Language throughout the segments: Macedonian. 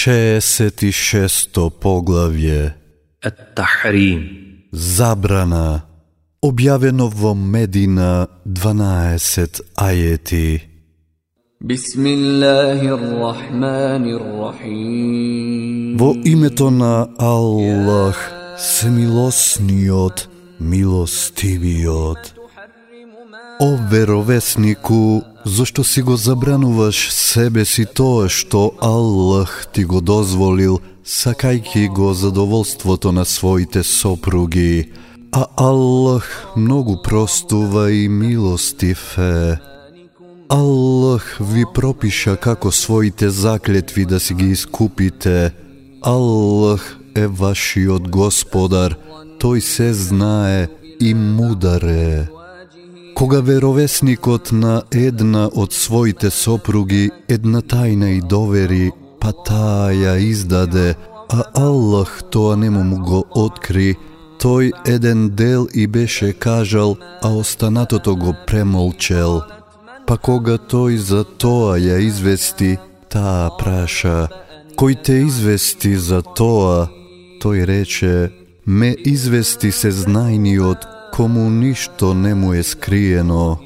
66 поглавје. Ет-Тахрим Забрана. Објавено во Медина 12 ајети. Бисмиллахир Рахманир Во името на Аллах, смилосниот, милостивиот. О веровеснику, зошто си го забрануваш себе си тоа што Аллах ти го дозволил, сакајки го задоволството на своите сопруги, а Аллах многу простува и милостив е. Аллах ви пропиша како своите заклетви да си ги искупите. Аллах е вашиот господар, тој се знае и мудар е. Кога веровесникот на една од своите сопруги една тајна и довери, па таа ја издаде, а Аллах тоа нему му го откри, тој еден дел и беше кажал, а останатото го премолчел. Па кога тој за тоа ја извести, таа праша, кој те извести за тоа? Тој рече, ме извести се знајниот, кому ништо не му е скриено.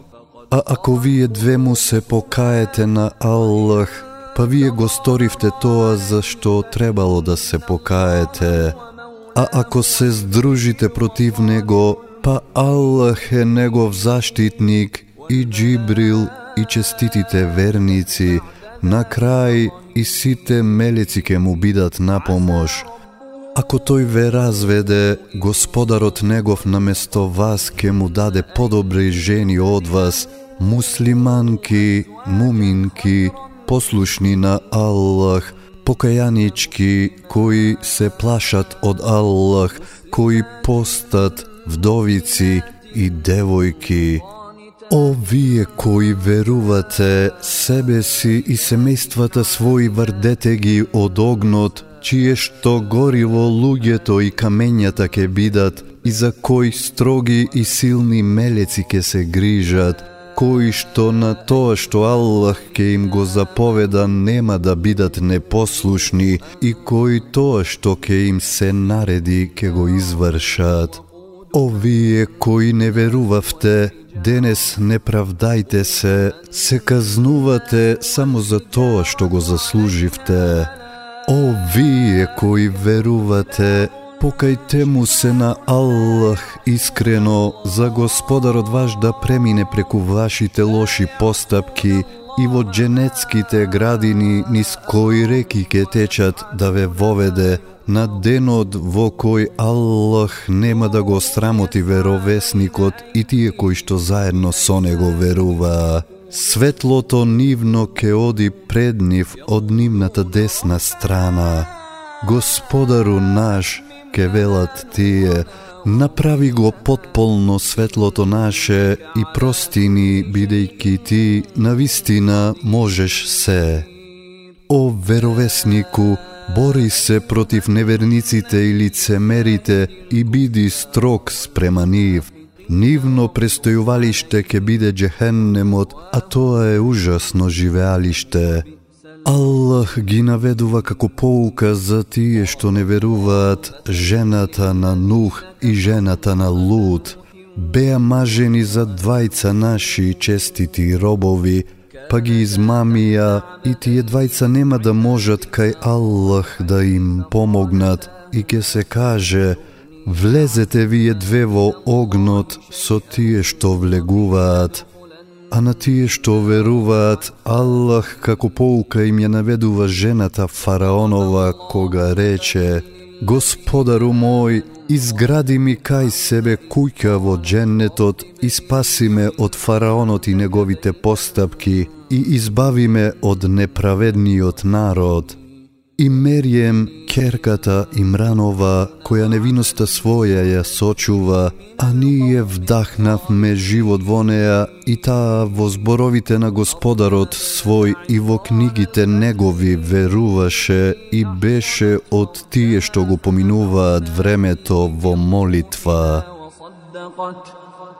А ако вие две му се покаете на Аллах, па вие го сторивте тоа за што требало да се покаете. А ако се здружите против него, па Аллах е негов заштитник и Джибрил и честитите верници, на крај и сите мелеци ке му бидат на помош. Ако тој ве разведе, господарот негов наместо вас ке му даде подобри жени од вас, муслиманки, муминки, послушни на Аллах, покаянички кои се плашат од Аллах, кои постат вдовици и девојки. О, вие кои верувате, себе си и семејствата своји врдете ги од огнот, чие што гориво луѓето и камењата ке бидат, и за кои строги и силни мелеци ке се грижат, кои што на тоа што Аллах ке им го заповеда нема да бидат непослушни и кои тоа што ке им се нареди ке го извршат. О вие кои не верувавте, денес не правдајте се, се казнувате само за тоа што го заслуживте. О вие кои верувате, покајте му се на Аллах искрено за Господарот ваш да премине преку вашите лоши постапки и во дженетските градини низ кои реки ке течат да ве воведе на денот во кој Аллах нема да го срамоти веровесникот и тие кои што заедно со него веруваа. Светлото нивно ке оди пред нив од нивната десна страна. Господару наш, ке велат тие, направи го потполно светлото наше и прости ни, бидејќи ти на вистина можеш се. О веровеснику, бори се против неверниците и лицемерите и биди строг спрема нив. Нивно престојувалиште ке биде джехеннемот, а тоа е ужасно живеалиште. Аллах ги наведува како поука за тие што не веруваат жената на Нух и жената на Лут. Беа мажени за двајца наши честити робови, па ги измамија и тие двајца нема да можат кај Аллах да им помогнат и ке се каже Влезете вие две во огнот со тие што влегуваат. А на тие што веруваат, Аллах како поука им ја наведува жената Фараонова кога рече Господару мој, изгради ми кај себе куќа во дженнетот и спаси ме од Фараонот и неговите постапки и избави ме од неправедниот народ. И Мерием, керката Имранова, која невиноста своја ја сочува, а ние вдахнавме живот во неа и таа во зборовите на Господарот свој и во книгите негови веруваше и беше од тие што го поминуваат времето во молитва.